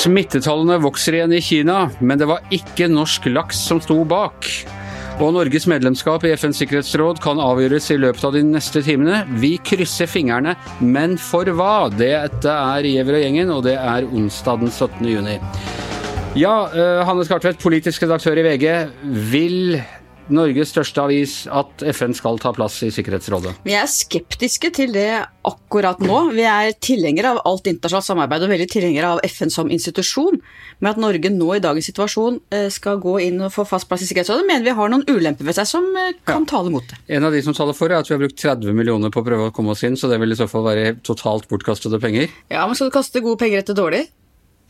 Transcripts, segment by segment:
Smittetallene vokser igjen i Kina, men det var ikke norsk laks som sto bak. Og Norges medlemskap i FNs sikkerhetsråd kan avgjøres i løpet av de neste timene. Vi krysser fingrene, men for hva? Dette er Giæver og gjengen, og det er onsdag den 17. juni. Ja, uh, Hanne Skartvedt, politisk redaktør i VG. Vil Norges største avis, at FN skal ta plass i Sikkerhetsrådet? Vi er skeptiske til det akkurat nå. Vi er tilhengere av alt internasjonalt samarbeid og veldig tilhengere av FN som institusjon. Men at Norge nå i dagens situasjon eh, skal gå inn og få fast plass i Sikkerhetsrådet, mener vi har noen ulemper ved seg som eh, kan ja. tale mot det. En av de som taler for, er at vi har brukt 30 millioner på å prøve å komme oss inn, så det vil i så fall være totalt bortkastede penger. Ja, men skal du kaste gode penger etter dårlig?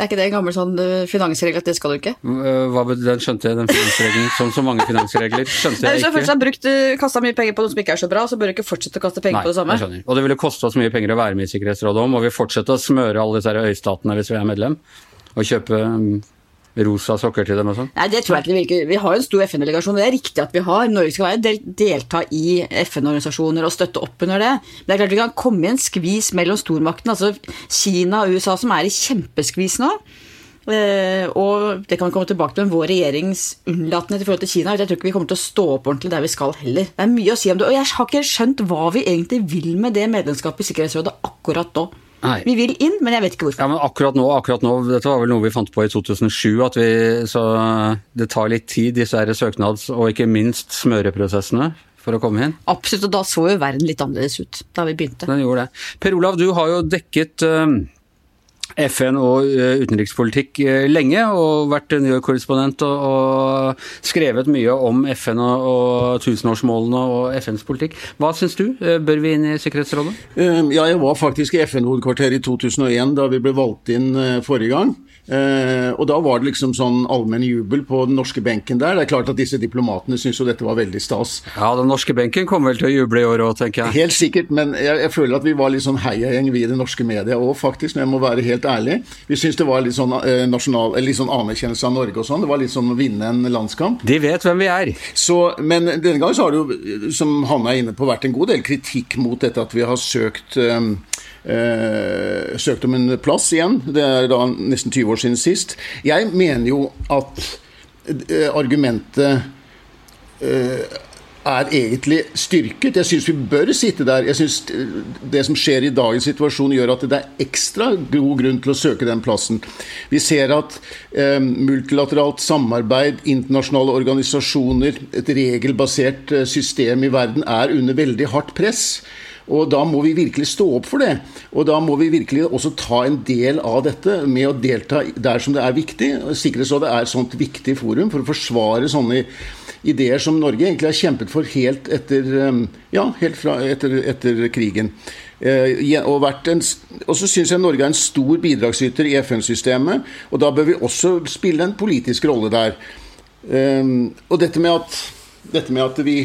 Er ikke det en gammel sånn eh, finansregel at det skal du ikke? Eh, hva den skjønte jeg, den finansregelen, som så mange finansregler. skjønte jeg ikke. Hvis du først har brukt, eh, kasta mye penger på noe som ikke er så bra, så bør du ikke fortsette å kaste penger Nei, på det samme. Jeg skjønner. Og det ville koste oss mye penger å være med i Sikkerhetsrådet om, og vi fortsetter å smøre alle disse øystatene hvis vi er medlem? Og kjøpe mm, rosa sokker til dem og sånn? Nei, det tror jeg ikke det virker. Vi har jo en stor FN-delegasjon, og det er riktig at vi har. Norge skal være del delta i FN-organisasjoner og støtte opp under det. Men det er klart vi kan komme i en skvis mellom stormaktene, altså Kina og USA som er i kjempeskvis nå. Uh, og det kan vi komme tilbake til, men vår regjerings unnlatelser i forhold til Kina Jeg tror ikke vi kommer til å stå opp ordentlig der vi skal heller. Det er mye å si om det. Og jeg har ikke skjønt hva vi egentlig vil med det medlemskapet i Sikkerhetsrådet akkurat nå. Nei. Vi vil inn, men jeg vet ikke hvorfor. Ja, men akkurat nå, akkurat nå, Dette var vel noe vi fant på i 2007. at vi, så Det tar litt tid, disse her søknads- og ikke minst smøreprosessene for å komme inn. Absolutt, og da så jo verden litt annerledes ut da vi begynte. Den gjorde det. Per Olav, du har jo dekket uh, FN og eh, utenrikspolitikk eh, lenge, og vært New York-korrespondent og, og, skrevet mye om FN og, og tusenårsmålene og FNs politikk. Hva syns du? Eh, bør vi inn i Sikkerhetsrådet? Ja, jeg var faktisk i FN-hovedkvarteret i 2001 da vi ble valgt inn forrige gang. Eh, og da var det liksom sånn allmenn jubel på den norske benken der. Det er klart at disse diplomatene syntes jo dette var veldig stas. Ja, den norske benken kommer vel til å juble i år òg, tenker jeg. Helt sikkert, men jeg, jeg, føler at vi var litt sånn heiagjeng, vi i det norske media òg, faktisk, når jeg må være helt ærlig. Vi syntes det var litt sånn eh, nasjonal, litt sånn anerkjennelse av Norge og sånn. Det var litt sånn å vinne en landskamp. De vet hvem vi er. Så, men denne gangen så har det jo, som Hanne er inne på, vært en god del kritikk mot dette at vi har søkt um, eh, søkt om en plass igjen. Det er da nesten 20 år siden sist. Jeg mener jo at eh, argumentet eh, er egentlig styrket. Jeg syns vi bør sitte der. Jeg synes Det som skjer i dagens situasjon, gjør at det er ekstra god grunn til å søke den plassen. Vi ser at eh, multilateralt samarbeid, internasjonale organisasjoner, et regelbasert eh, system i verden er under veldig hardt press. Og da må vi virkelig stå opp for det. Og da må vi virkelig også ta en del av dette med å delta der som det er viktig. Sikkerhetsrådet er et sånt viktig forum for å forsvare sånne ideer som Norge egentlig har kjempet for helt etter, um, ja, helt fra, etter, etter krigen. Eh, og, en, og, så syns jeg Norge er en stor bidragsyter i FN-systemet, og da bør vi også spille en politisk rolle der. Um, og dette med at, dette med at vi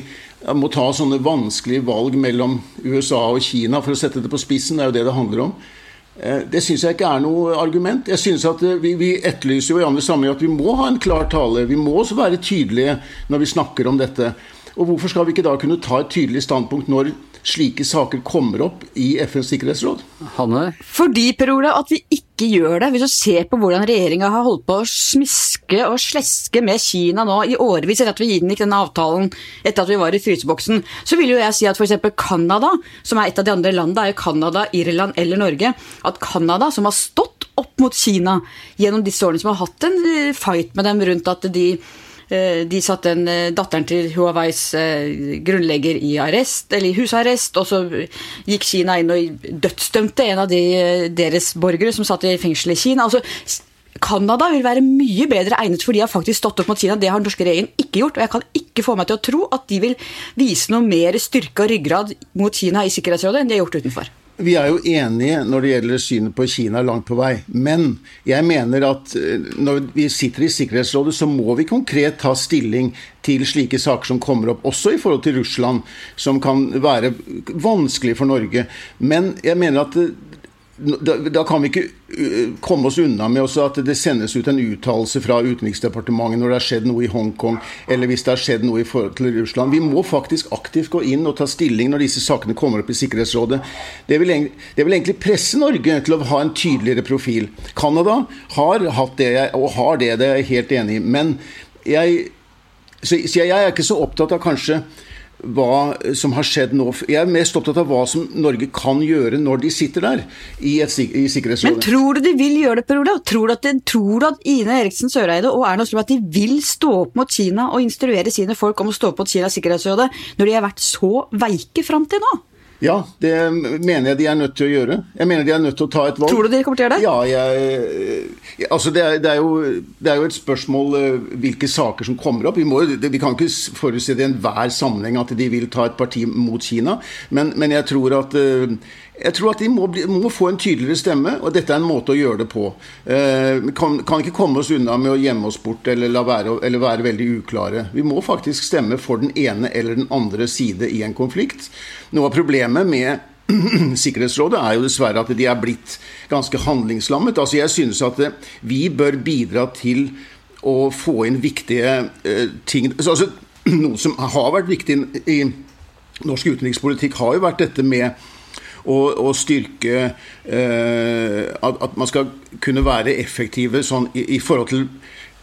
må ta sånne vanskelige valg mellom USA og Kina, for å sette det på spissen. Det er jo det det handler om. Eh, det syns jeg ikke er noe argument. Jeg synes at eh, vi, vi etterlyser jo i andre sammenhenger at vi må ha en klar tale. Vi må også være tydelige når vi snakker om dette. Og hvorfor skal vi ikke da kunne ta et tydelig standpunkt når slike saker kommer opp i FNs sikkerhetsråd? Hanne? Fordi, Per Ola, at vi ikke gjør det. Hvis du ser på hvordan regjeringa har holdt på å smiske og sleske med Kina nå i årevis etter at vi inngikk denne avtalen etter at vi var i fryseboksen, så vil jo jeg si at f.eks. Canada, som er et av de andre landene, er jo Canada, Irland eller Norge, at Canada, som har stått opp mot Kina gjennom disse årene, som har hatt en eh, fight med dem rundt at de de satte en, eh, datteren til Huaweis eh, grunnlegger i arrest, eller husarrest, og så gikk Kina inn og dødsdømte en av de, deres borgere som satt i fengsel i Kina. altså Canada vil være mye bedre egnet, for de har faktisk stått opp mot Kina. Det har den norske regjeringen ikke gjort. Og jeg kan ikke få meg til å tro at de vil vise noe mer styrke og ryggrad mot Kina i Sikkerhetsrådet enn de har gjort utenfor. Vi er jo enige når det gjelder synet på Kina langt på vei. Men jeg mener at eh, når vi sitter i Sikkerhetsrådet, så må vi konkret ta stilling til slike saker som kommer opp, også i forhold til Russland, som kan være vanskelig for Norge. Men jeg mener at da, da, kan vi ikke uh, komme oss unna med at det sendes ut en uttalelse fra Utenriksdepartementet når det har skjedd noe i Hongkong, eller hvis det har skjedd noe i forhold til Russland. Vi må faktisk aktivt gå inn og ta stilling når disse sakene kommer opp i Sikkerhetsrådet. Det vil, det vil egentlig presse Norge til å ha en tydeligere profil. Canada har hatt det, og har det, det er jeg helt enig i. Men jeg, så, så jeg er ikke så opptatt av kanskje hva som har skjedd nå. Jeg er mest opptatt av hva som Norge kan gjøre når de sitter der i, et, i Sikkerhetsrådet. Men tror du de vil gjøre det, Per Olav? Tror tror du at Ine Eriksen Søreide og Erna Solberg at de vil stå opp mot Kina og instruere sine folk om å stå opp mot Kinas sikkerhetsrådet, når de har vært så veike fram til nå? Ja, det mener jeg de er nødt til å gjøre. Jeg mener de er nødt til å ta et valg. Tror du de kommer til å gjøre det? Ja, jeg, altså det, er, det, er jo, det, er, jo, et spørsmål eh, hvilke saker som kommer opp. Vi, må, vi kan ikke forutse i enhver sammenheng at de vil ta et parti mot Kina. Men, men jeg tror at uh, jeg tror at de må, bli, må, få en tydeligere stemme, og dette er en måte å gjøre det på. Eh, kan, kan, ikke komme oss unna med å gjemme oss bort eller, være, eller være veldig uklare. Vi må faktisk stemme for den ene eller den andre side i en konflikt. Noe av problemet med Sikkerhetsrådet er jo dessverre at de er blitt ganske handlingslammet. Altså Jeg synes at eh, vi bør bidra til å få inn viktige uh, ting altså, Noe som har vært viktig i norsk utenrikspolitikk, har jo vært dette med og, og styrke eh, at, at, man skal kunne være effektive sånn, i, i, forhold til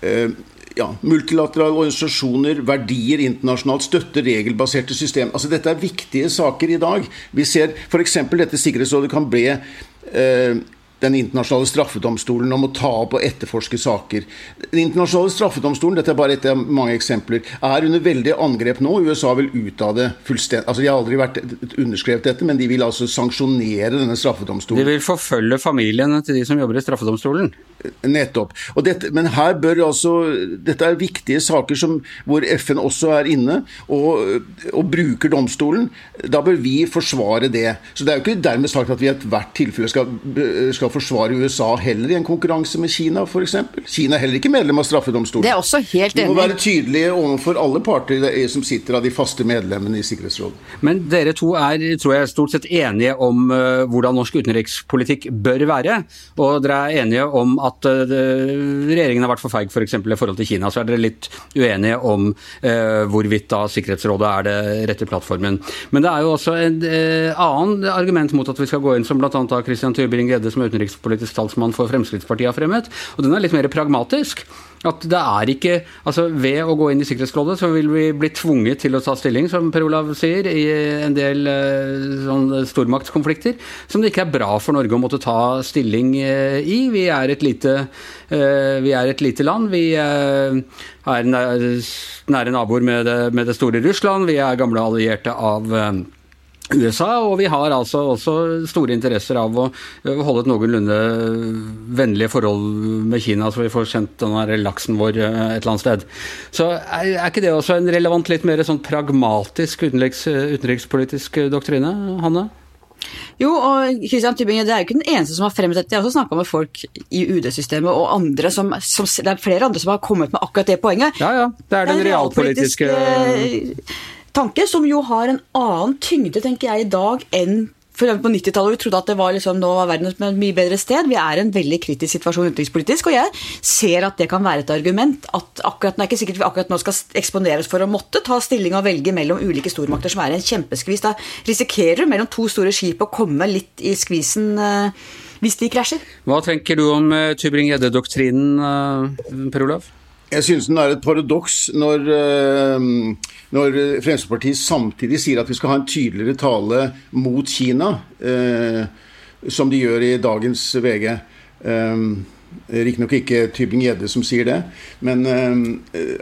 eh, ja, multilaterale organisasjoner, verdier internasjonalt, støtte regelbaserte system. Altså, dette er viktige saker i dag. Vi ser f.eks. dette Sikkerhetsrådet kan bli eh, den internasjonale straffedomstolen om å ta opp og etterforske saker. Den internasjonale straffedomstolen dette er bare et av mange eksempler, er under veldig angrep nå. USA vil ut av det fullstendig. Altså, De har aldri vært underskrevet dette, men de vil altså sanksjonere denne straffedomstolen. De vil forfølge familiene til de som jobber i straffedomstolen? Nettopp. Dette, men her bør altså Dette er viktige saker som, hvor FN også er inne og, og, bruker domstolen. Da bør vi forsvare det. Så Det er jo ikke dermed sagt at vi i ethvert tilfelle skal, skal forsvare USA heller i en konkurranse med Kina, f.eks. Kina er heller ikke medlem av straffedomstolen. Det er også helt enig. Vi må være tydelige overfor alle parter som sitter av de faste medlemmene i Sikkerhetsrådet. Men dere to er tror jeg, stort sett enige om uh, hvordan norsk utenrikspolitikk bør være. Og dere er enige om at uh, regjeringen har vært for feig f.eks. For i forhold til Kina. Så er dere litt uenige om uh, hvorvidt da Sikkerhetsrådet er det rette plattformen. Men det er jo også en annen argument mot at vi skal gå inn, som bl.a. Christian Tybring-Gjedde som er utenriksminister utenrikspolitisk talsmann for Fremskrittspartiet har fremmet. Og den er litt mer pragmatisk. At det er ikke Altså ved å gå inn i Sikkerhetsrådet så vil vi bli tvunget til å ta stilling, som Per Olav sier, i en del uh, sånn stormaktskonflikter som det ikke er bra for Norge å måtte ta stilling uh, i. Vi er et lite, vi er et lite land. Vi er nære naboer med det, med det, store Russland. Vi er gamle allierte av USA, og vi har altså også store interesser av å holde et noenlunde vennlige forhold med Kina, så vi får sendt denne laksen vår eh, et eller annet sted. Så er, ikke det også en relevant, litt mer sånn pragmatisk utenriks, utenrikspolitisk doktrine, Hanne? Jo, og Christian Tybinge, det er jo ikke den eneste som har fremmet dette. Jeg har også snakka med folk i UD-systemet og andre som, som, Det er flere andre som har kommet med akkurat det poenget. Ja, ja. Det er den, den realpolitiske, realpolitiske tanke, som jo har en annen tyngde, tenker jeg, i dag enn for på 90-tallet vi trodde at det var liksom, nå var verden et mye bedre sted. Vi er i en veldig kritisk situasjon utenrikspolitisk, og jeg ser at det kan være et argument. at akkurat, Det er ikke sikkert vi akkurat nå skal eksponeres for å måtte ta stilling og velge mellom ulike stormakter, som er en kjempeskvis. Da risikerer du mellom to store skip å komme litt i skvisen uh, hvis de krasjer. Hva tenker du om uh, Tybring-Gjedde-doktrinen, uh, Per Olav? Jeg synes den er et paradoks når, eh, når, Fremskrittspartiet samtidig sier at vi skal ha en tydeligere tale mot Kina, eh, som de gjør i dagens VG. Eh, Riktignok ikke Tybing-Gjedde som sier det, men,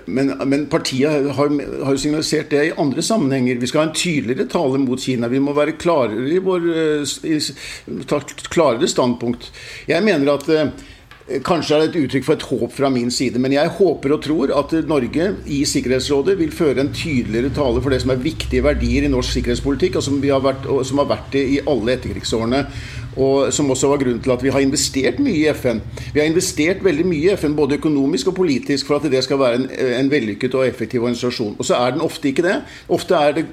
men, men partiet har, har signalisert det i andre sammenhenger. Vi skal ha en tydeligere tale mot Kina. Vi må være klarere i vår i, ta klarere standpunkt. Jeg mener at Kanskje er det et uttrykk for et håp fra min side, men jeg håper og tror at Norge i Sikkerhetsrådet vil føre en tydeligere tale for det som er viktige verdier i norsk sikkerhetspolitikk, og som, har vært, og som har vært det i alle etterkrigsårene. Og som også var grunnen til at vi har investert mye i FN. Vi har investert veldig mye i FN, både økonomisk og politisk, for at det skal være en, en vellykket og effektiv organisasjon. Og så er den ofte ikke det. Ofte er det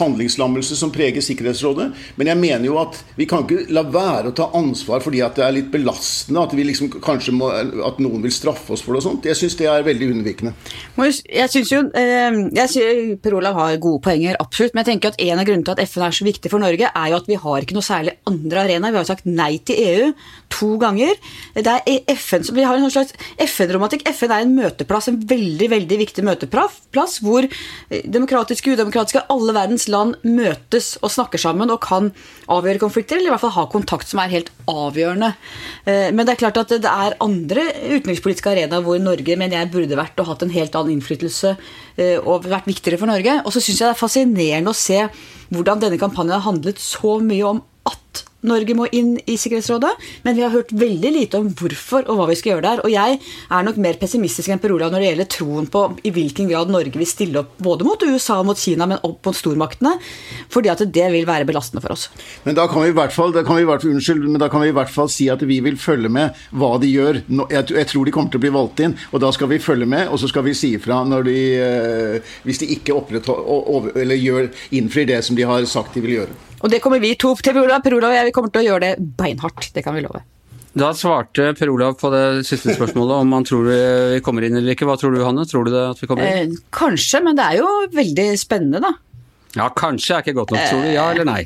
handlingslammelse som preger Sikkerhetsrådet. Men jeg mener jo at vi kan ikke la være å ta ansvar fordi at det er litt belastende, at, vi liksom kanskje må, at noen vil straffe oss for det og sånt. Jeg syns det er veldig unnvikende. Jeg syns jo eh, jeg synes Per Olav har gode poenger, absolutt. Men jeg tenker at en av grunnene til at FN er så viktig for Norge, er jo at vi har ikke noe særlig andre arena. Vi har jo sagt nei til EU to ganger. Det er e- FN som, vi har en slags FN-romantikk. FN er en møteplass, en veldig veldig viktig møteplass, hvor eh, demokratiske udemokratiske alle verdens land møtes og snakker sammen og kan avgjøre konflikter, eller i hvert fall ha kontakt som er helt avgjørende. Eh, men det er klart at det er andre utenrikspolitiske arenaer hvor Norge mener jeg burde vært og hatt en helt annen innflytelse eh, og vært viktigere for Norge. Og så syns jeg det er fascinerende å se hvordan denne kampanjen har handlet så mye om Norge må inn i Sikkerhetsrådet, men vi har hørt veldig lite om hvorfor og hva vi skal gjøre der. Og jeg er nok mer pessimistisk enn Per Olav når det gjelder troen på i hvilken grad Norge vil stille opp både mot USA og mot Kina, men opp mot stormaktene, fordi at det vil være belastende for oss. Men da kan vi i hvert fall, vi hvert, unnskyld, men da kan vi i hvert fall si at vi vil følge med hva de gjør. Jeg, tror de kommer til å bli valgt inn, og da skal vi følge med, og så skal vi si ifra når de, eh, hvis de ikke eller gjør, innfrir det som de har sagt de vil gjøre. Og det kommer vi to til, Per Olav. Per Olav og jeg vi kommer til å gjøre det beinhardt. Det kan vi love. Da svarte Per Olav på det siste spørsmålet om han tror vi kommer inn eller ikke. Hva tror du, Hanne? Tror du det at vi kommer inn? Eh, kanskje, men det er jo veldig spennende, da. Ja, kanskje er ikke godt nok. Tror du ja eller nei?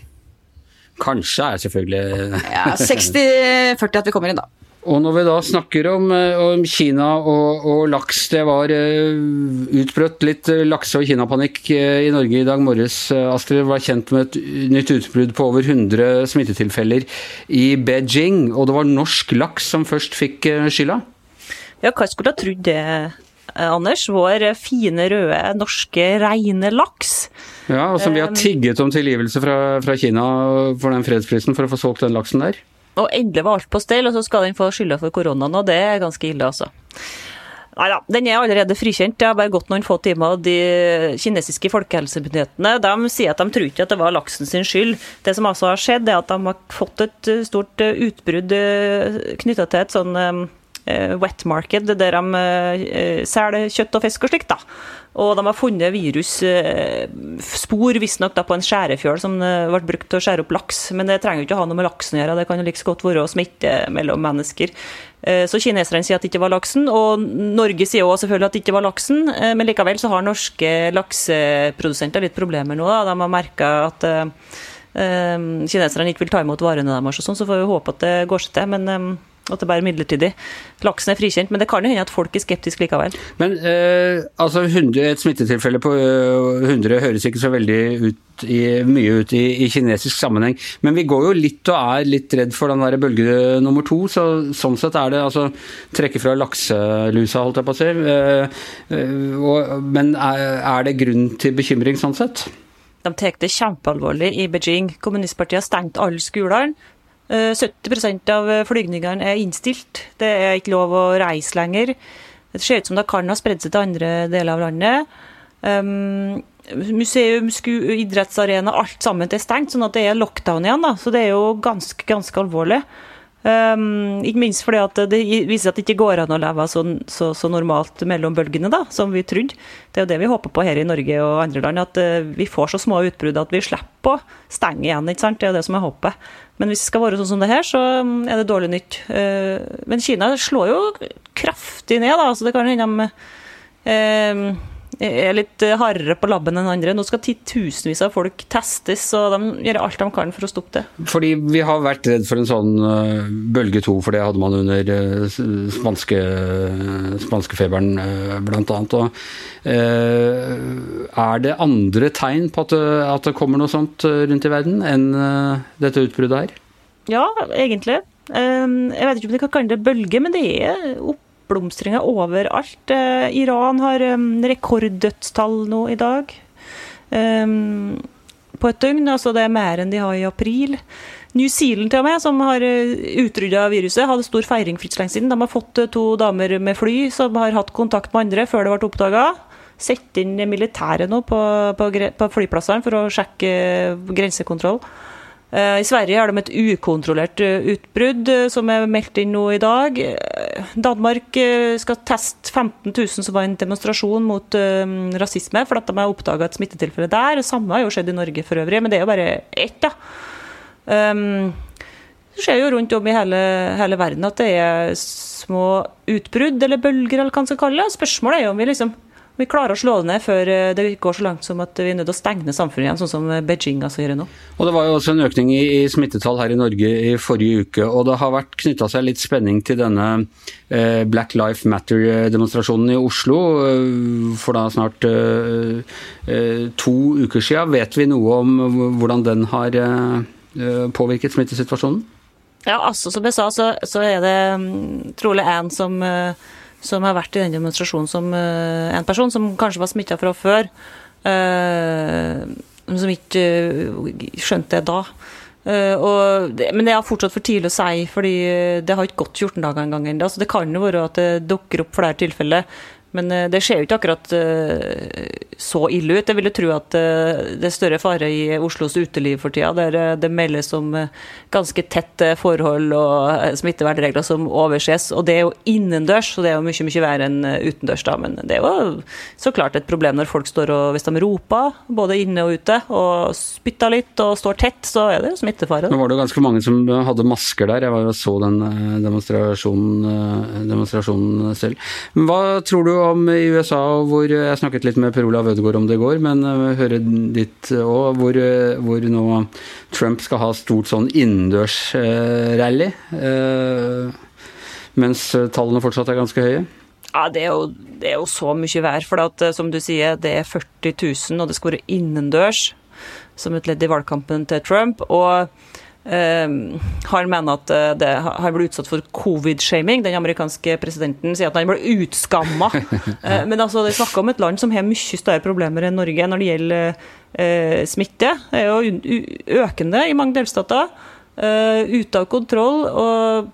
Kanskje er selvfølgelig Ja, 60-40 at vi kommer inn, da. Og når vi da snakker om, eh, om Kina og, og, laks, det var utbrøtt utbrutt litt eh, lakse- og kinapanikk i Norge i dag morges. Astrid var kjent med et nytt utbrudd på over 100 smittetilfeller i Beijing. Og det var norsk laks som først fikk skylda? Ja, hva skulle ha trodd det, Anders? Vår fine, røde, norske, reine laks. Ja, og som vi har tigget om tilgivelse fra, fra Kina for den fredsprisen for å få solgt den laksen der. Og endelig var alt på stell, og så skal den få skylda for koronaen, og det er ganske ille, altså. Nei da, den er allerede frikjent. Det har bare gått noen få timer. og De kinesiske folkehelsemyndighetene de sier at de tror ikke at det var laksen sin skyld. Det som altså har skjedd, er at de har fått et stort utbrudd eh, knytta til et sånn uh, wet market, der de uh, selger kjøtt og fisk og slikt. da. Og de har funnet virusspor visstnok på en skjærefjøl som ble brukt til å skjære opp laks. Men det trenger jo ikke å ha noe med laksen å gjøre, det kan jo like godt være å smitte mellom mennesker. Så kineserne sier at det ikke var laksen, og Norge sier også selvfølgelig at det ikke var laksen. Men likevel så har norske lakseprodusenter litt problemer nå. Da. De har merka at kineserne ikke vil ta imot varene deres, sånn, så får vi håpe at det går seg til. men at det bare er midlertidig. Laksen er frikjent, men det kan jo hende at folk er skeptiske likevel. Men eh, altså 100, et smittetilfelle på 100 eh, høres ikke så veldig ut i, mye ut i, i, kinesisk sammenheng. Men vi går jo litt og er litt redd for den der bølge nummer to. Så, sånn sett er det altså trekke fra lakselusa, holdt jeg på å si. Eh, eh, og, men er, er det grunn til bekymring sånn sett? De tar det kjempealvorlig i Beijing. Kommunistpartiet har stengt alle skolene. 70 eh, av flygningene er innstilt. Det er ikke lov å reise lenger. Det ser ut som det kan ha spredd seg til andre deler av landet. Um, museum, idrettsarena, alt sammen er stengt, sånn at det er lockdown igjen. Da. Så det er jo ganske, ganske alvorlig. Um, ikke minst fordi at det viser at det ikke går an å leve så, så, så, normalt mellom bølgene da, som vi trodde. Det er jo det vi håper på her i Norge og andre land, at uh, vi får så små utbrudd at vi slipper å stenge igjen. ikke sant? Det er jo det som er håpet. Men hvis det skal være sånn som det her, så um, er det dårlig nytt. Uh, men Kina slår jo kraftig ned, da, så det kan hende de uh, er litt hardere på labben enn andre. Nå skal titusenvis av folk testes, og de gjør alt de kan for å stoppe det. Fordi vi har vært redd for en sånn uh, bølge to, for det hadde man under uh, spanske, spanskefeberen bl.a. Er det andre tegn på at det, at det, kommer noe sånt rundt i verden enn dette utbruddet her? Ja, egentlig. Jeg vet ikke om det kan kalle det bølge, men det er opp oppblomstringer overalt. Eh, Iran har rekorddødstall nå i dag. På et døgn. Altså det er mer enn de har i april. New Zealand til og med, som har eh, utrydda viruset, hadde stor feiring for ikke lenge siden. De har fått eh, to damer med fly som har hatt kontakt med andre før det ble oppdaga. Sett inn militæret nå på, på, på flyplassene for å sjekke grensekontroll. I Sverige har de et ukontrollert utbrudd som er meldt inn nå i dag. Danmark skal teste 15 000 som var en demonstrasjon mot rasisme, for at de har oppdaga et smittetilfelle der. Det samme har jo skjedd i Norge for øvrig, men det er jo bare ett, da. Um, det skjer jo rundt om i hele, hele, verden at det er små utbrudd, eller bølger, eller hva man skal kalle det. Spørsmålet er jo om vi liksom vi klarer å slå det ned før eh, det går så langt som at vi er nødt til å stenge ned samfunnet igjen, sånn som Beijing altså gjør nå. Og Det var jo også en økning i, i smittetall her i Norge i forrige uke. og Det har vært knytta seg litt spenning til denne eh, Black Life Matter-demonstrasjonen i Oslo eh, for da snart eh, eh, to uker siden. Vet vi noe om hvordan den har eh, påvirket smittesituasjonen? Ja, altså Som jeg sa, så, så er det um, trolig en som uh, som har vært i den demonstrasjonen som uh, en person som kanskje var smitta fra før, uh, som ikke uh, skjønte det da. Det, men det er fortsatt for tidlig å si, fordi det har ikke gått 14 dager engang ennå. Så det kan jo være at det dukker opp flere tilfeller. Men eh, det ser jo ikke akkurat eh, så ille ut. Jeg ville tro at eh, det er større fare i Oslos uteliv for tida, der det meldes om ganske tette forhold og smittevernregler som overses. Og det er jo innendørs, så det er jo mye mye verre enn utendørs. da, Men det er jo så klart et problem når folk står og hvis de roper, både inne og ute, og spytter litt og står tett, så er det jo smittefare. Nå var det jo ganske mange som hadde masker der. Jeg var jo så den demonstrasjonen, demonstrasjonen selv. Men hva tror du om i USA, hvor jeg snakket litt med Per Olav Ødegaard om det i går, men hører høre ditt òg, hvor, uh, hvor, nå Trump skal ha stort sånn innendørsrally, mens tallene fortsatt er ganske høye? Ja, det er, jo, det er jo så mye vær. For at, som du sier, det er 40 000, og det skal være innendørs som et ledd i valgkampen til Trump. og han mener at eh, det, han ble utsatt for covid-shaming. Den amerikanske presidenten sier at han ble utskamma. uh, men altså, det er snakk om et land som har mye større problemer enn Norge når det gjelder uh, smitte. Det er jo økende i mange delstater. ute av kontroll. og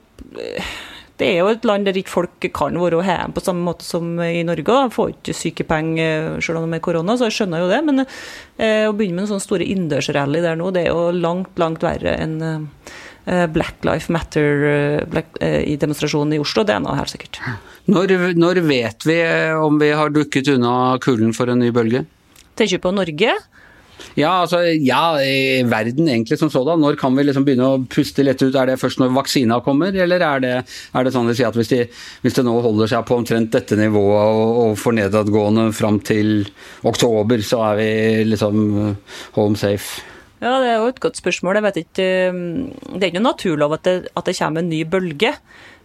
det er jo et land der ikke folk kan være hjemme på samme måte som i Norge. De får ikke sykepenger selv om det er korona, så jeg skjønner jo det. Men eh, å begynne med en sånn store innendørsrally der nå, det er jo langt, langt verre enn eh, Black Life Matter eh, black, eh, i demonstrasjonen i Oslo. Det er nå helt sikkert. Når, når vet vi om vi har dukket unna kulden for en ny bølge? Tenker du på Norge? Ja, altså, ja, verden egentlig som sådan. Når kan vi liksom begynne å puste lett ut? Er det først når vaksina kommer, eller er det, er det sånn de sier at hvis, de, hvis, det nå holder seg på omtrent dette nivået og, og for nedadgående fram til oktober, så er vi liksom uh, home safe? Ja, Det er jo et godt spørsmål. Jeg vet ikke, um, Det er ikke noen naturlov at det, at det kommer en ny bølge.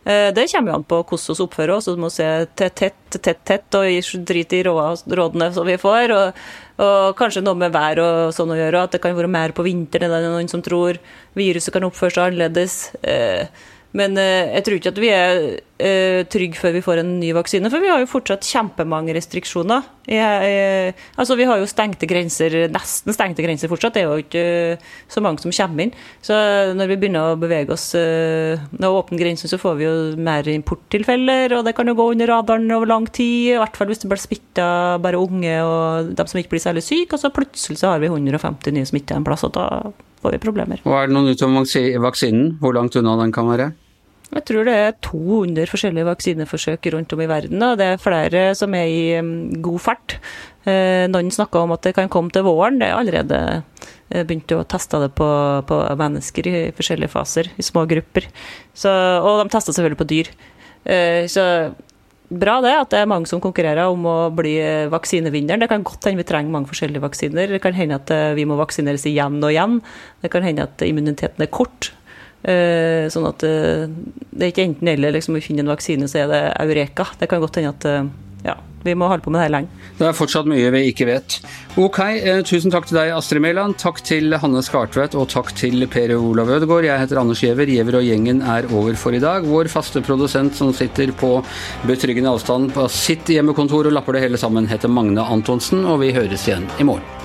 Eh, det kommer jo an på hvordan vi oppfører oss. Vi må se tett, tett, tett, tett og drite i rådene som vi får. Og, og, kanskje noe med vær og sånn å gjøre. At det kan være mer på vinteren enn noen som tror. Viruset kan oppføre seg annerledes. Eh, men eh, jeg tror ikke at vi er uh, trygge før vi får en ny vaksine, for vi har jo fortsatt kjempemange restriksjoner. Jeg, jeg, altså Vi har jo stengte grenser, nesten stengte grenser fortsatt. Det er jo ikke så mange som kommer inn. Så når vi begynner å bevege oss Når vi åpner grensen, så får vi jo mer importtilfeller, og det kan jo gå under radaren over lang tid. I hvert fall hvis det blir smitta bare unge og de som ikke blir særlig syke, og så plutselig så har vi 150 nye smitta en plass, og da får vi problemer. Og Er det noen om vaksinen? Hvor langt unna den kan være? Jeg tror det er 200 forskjellige vaksineforsøk rundt om i verden. og Det er flere som er i god fart. Eh, noen snakker om at det kan komme til våren. Det er allerede eh, begynt å teste det på, på, mennesker i forskjellige faser, i små grupper. Så, og de tester selvfølgelig på dyr. Eh, så bra det, at det er mange som konkurrerer om å bli vaksinevinneren. Det kan godt hende vi trenger mange forskjellige vaksiner. Det kan hende at vi må vaksineres igjen og igjen. Det kan hende at immuniteten er kort. Uh, sånn at det er ikke enten eller. Liksom, vi finner en vaksine, så er det eureka. Det kan godt hende at ja, vi må holde på med det lenge. Det er fortsatt mye vi ikke vet. Ok, tusen takk til deg, Astrid Mæland. Takk til Hanne Skartvedt, og takk til Per Olav Ødegaard. Jeg heter Anders Giæver. Giæver og gjengen er over for i dag. Vår faste produsent som sitter på betryggende avstand på sitt hjemmekontor og lapper det hele sammen, heter Magne Antonsen, og vi høres igjen i morgen.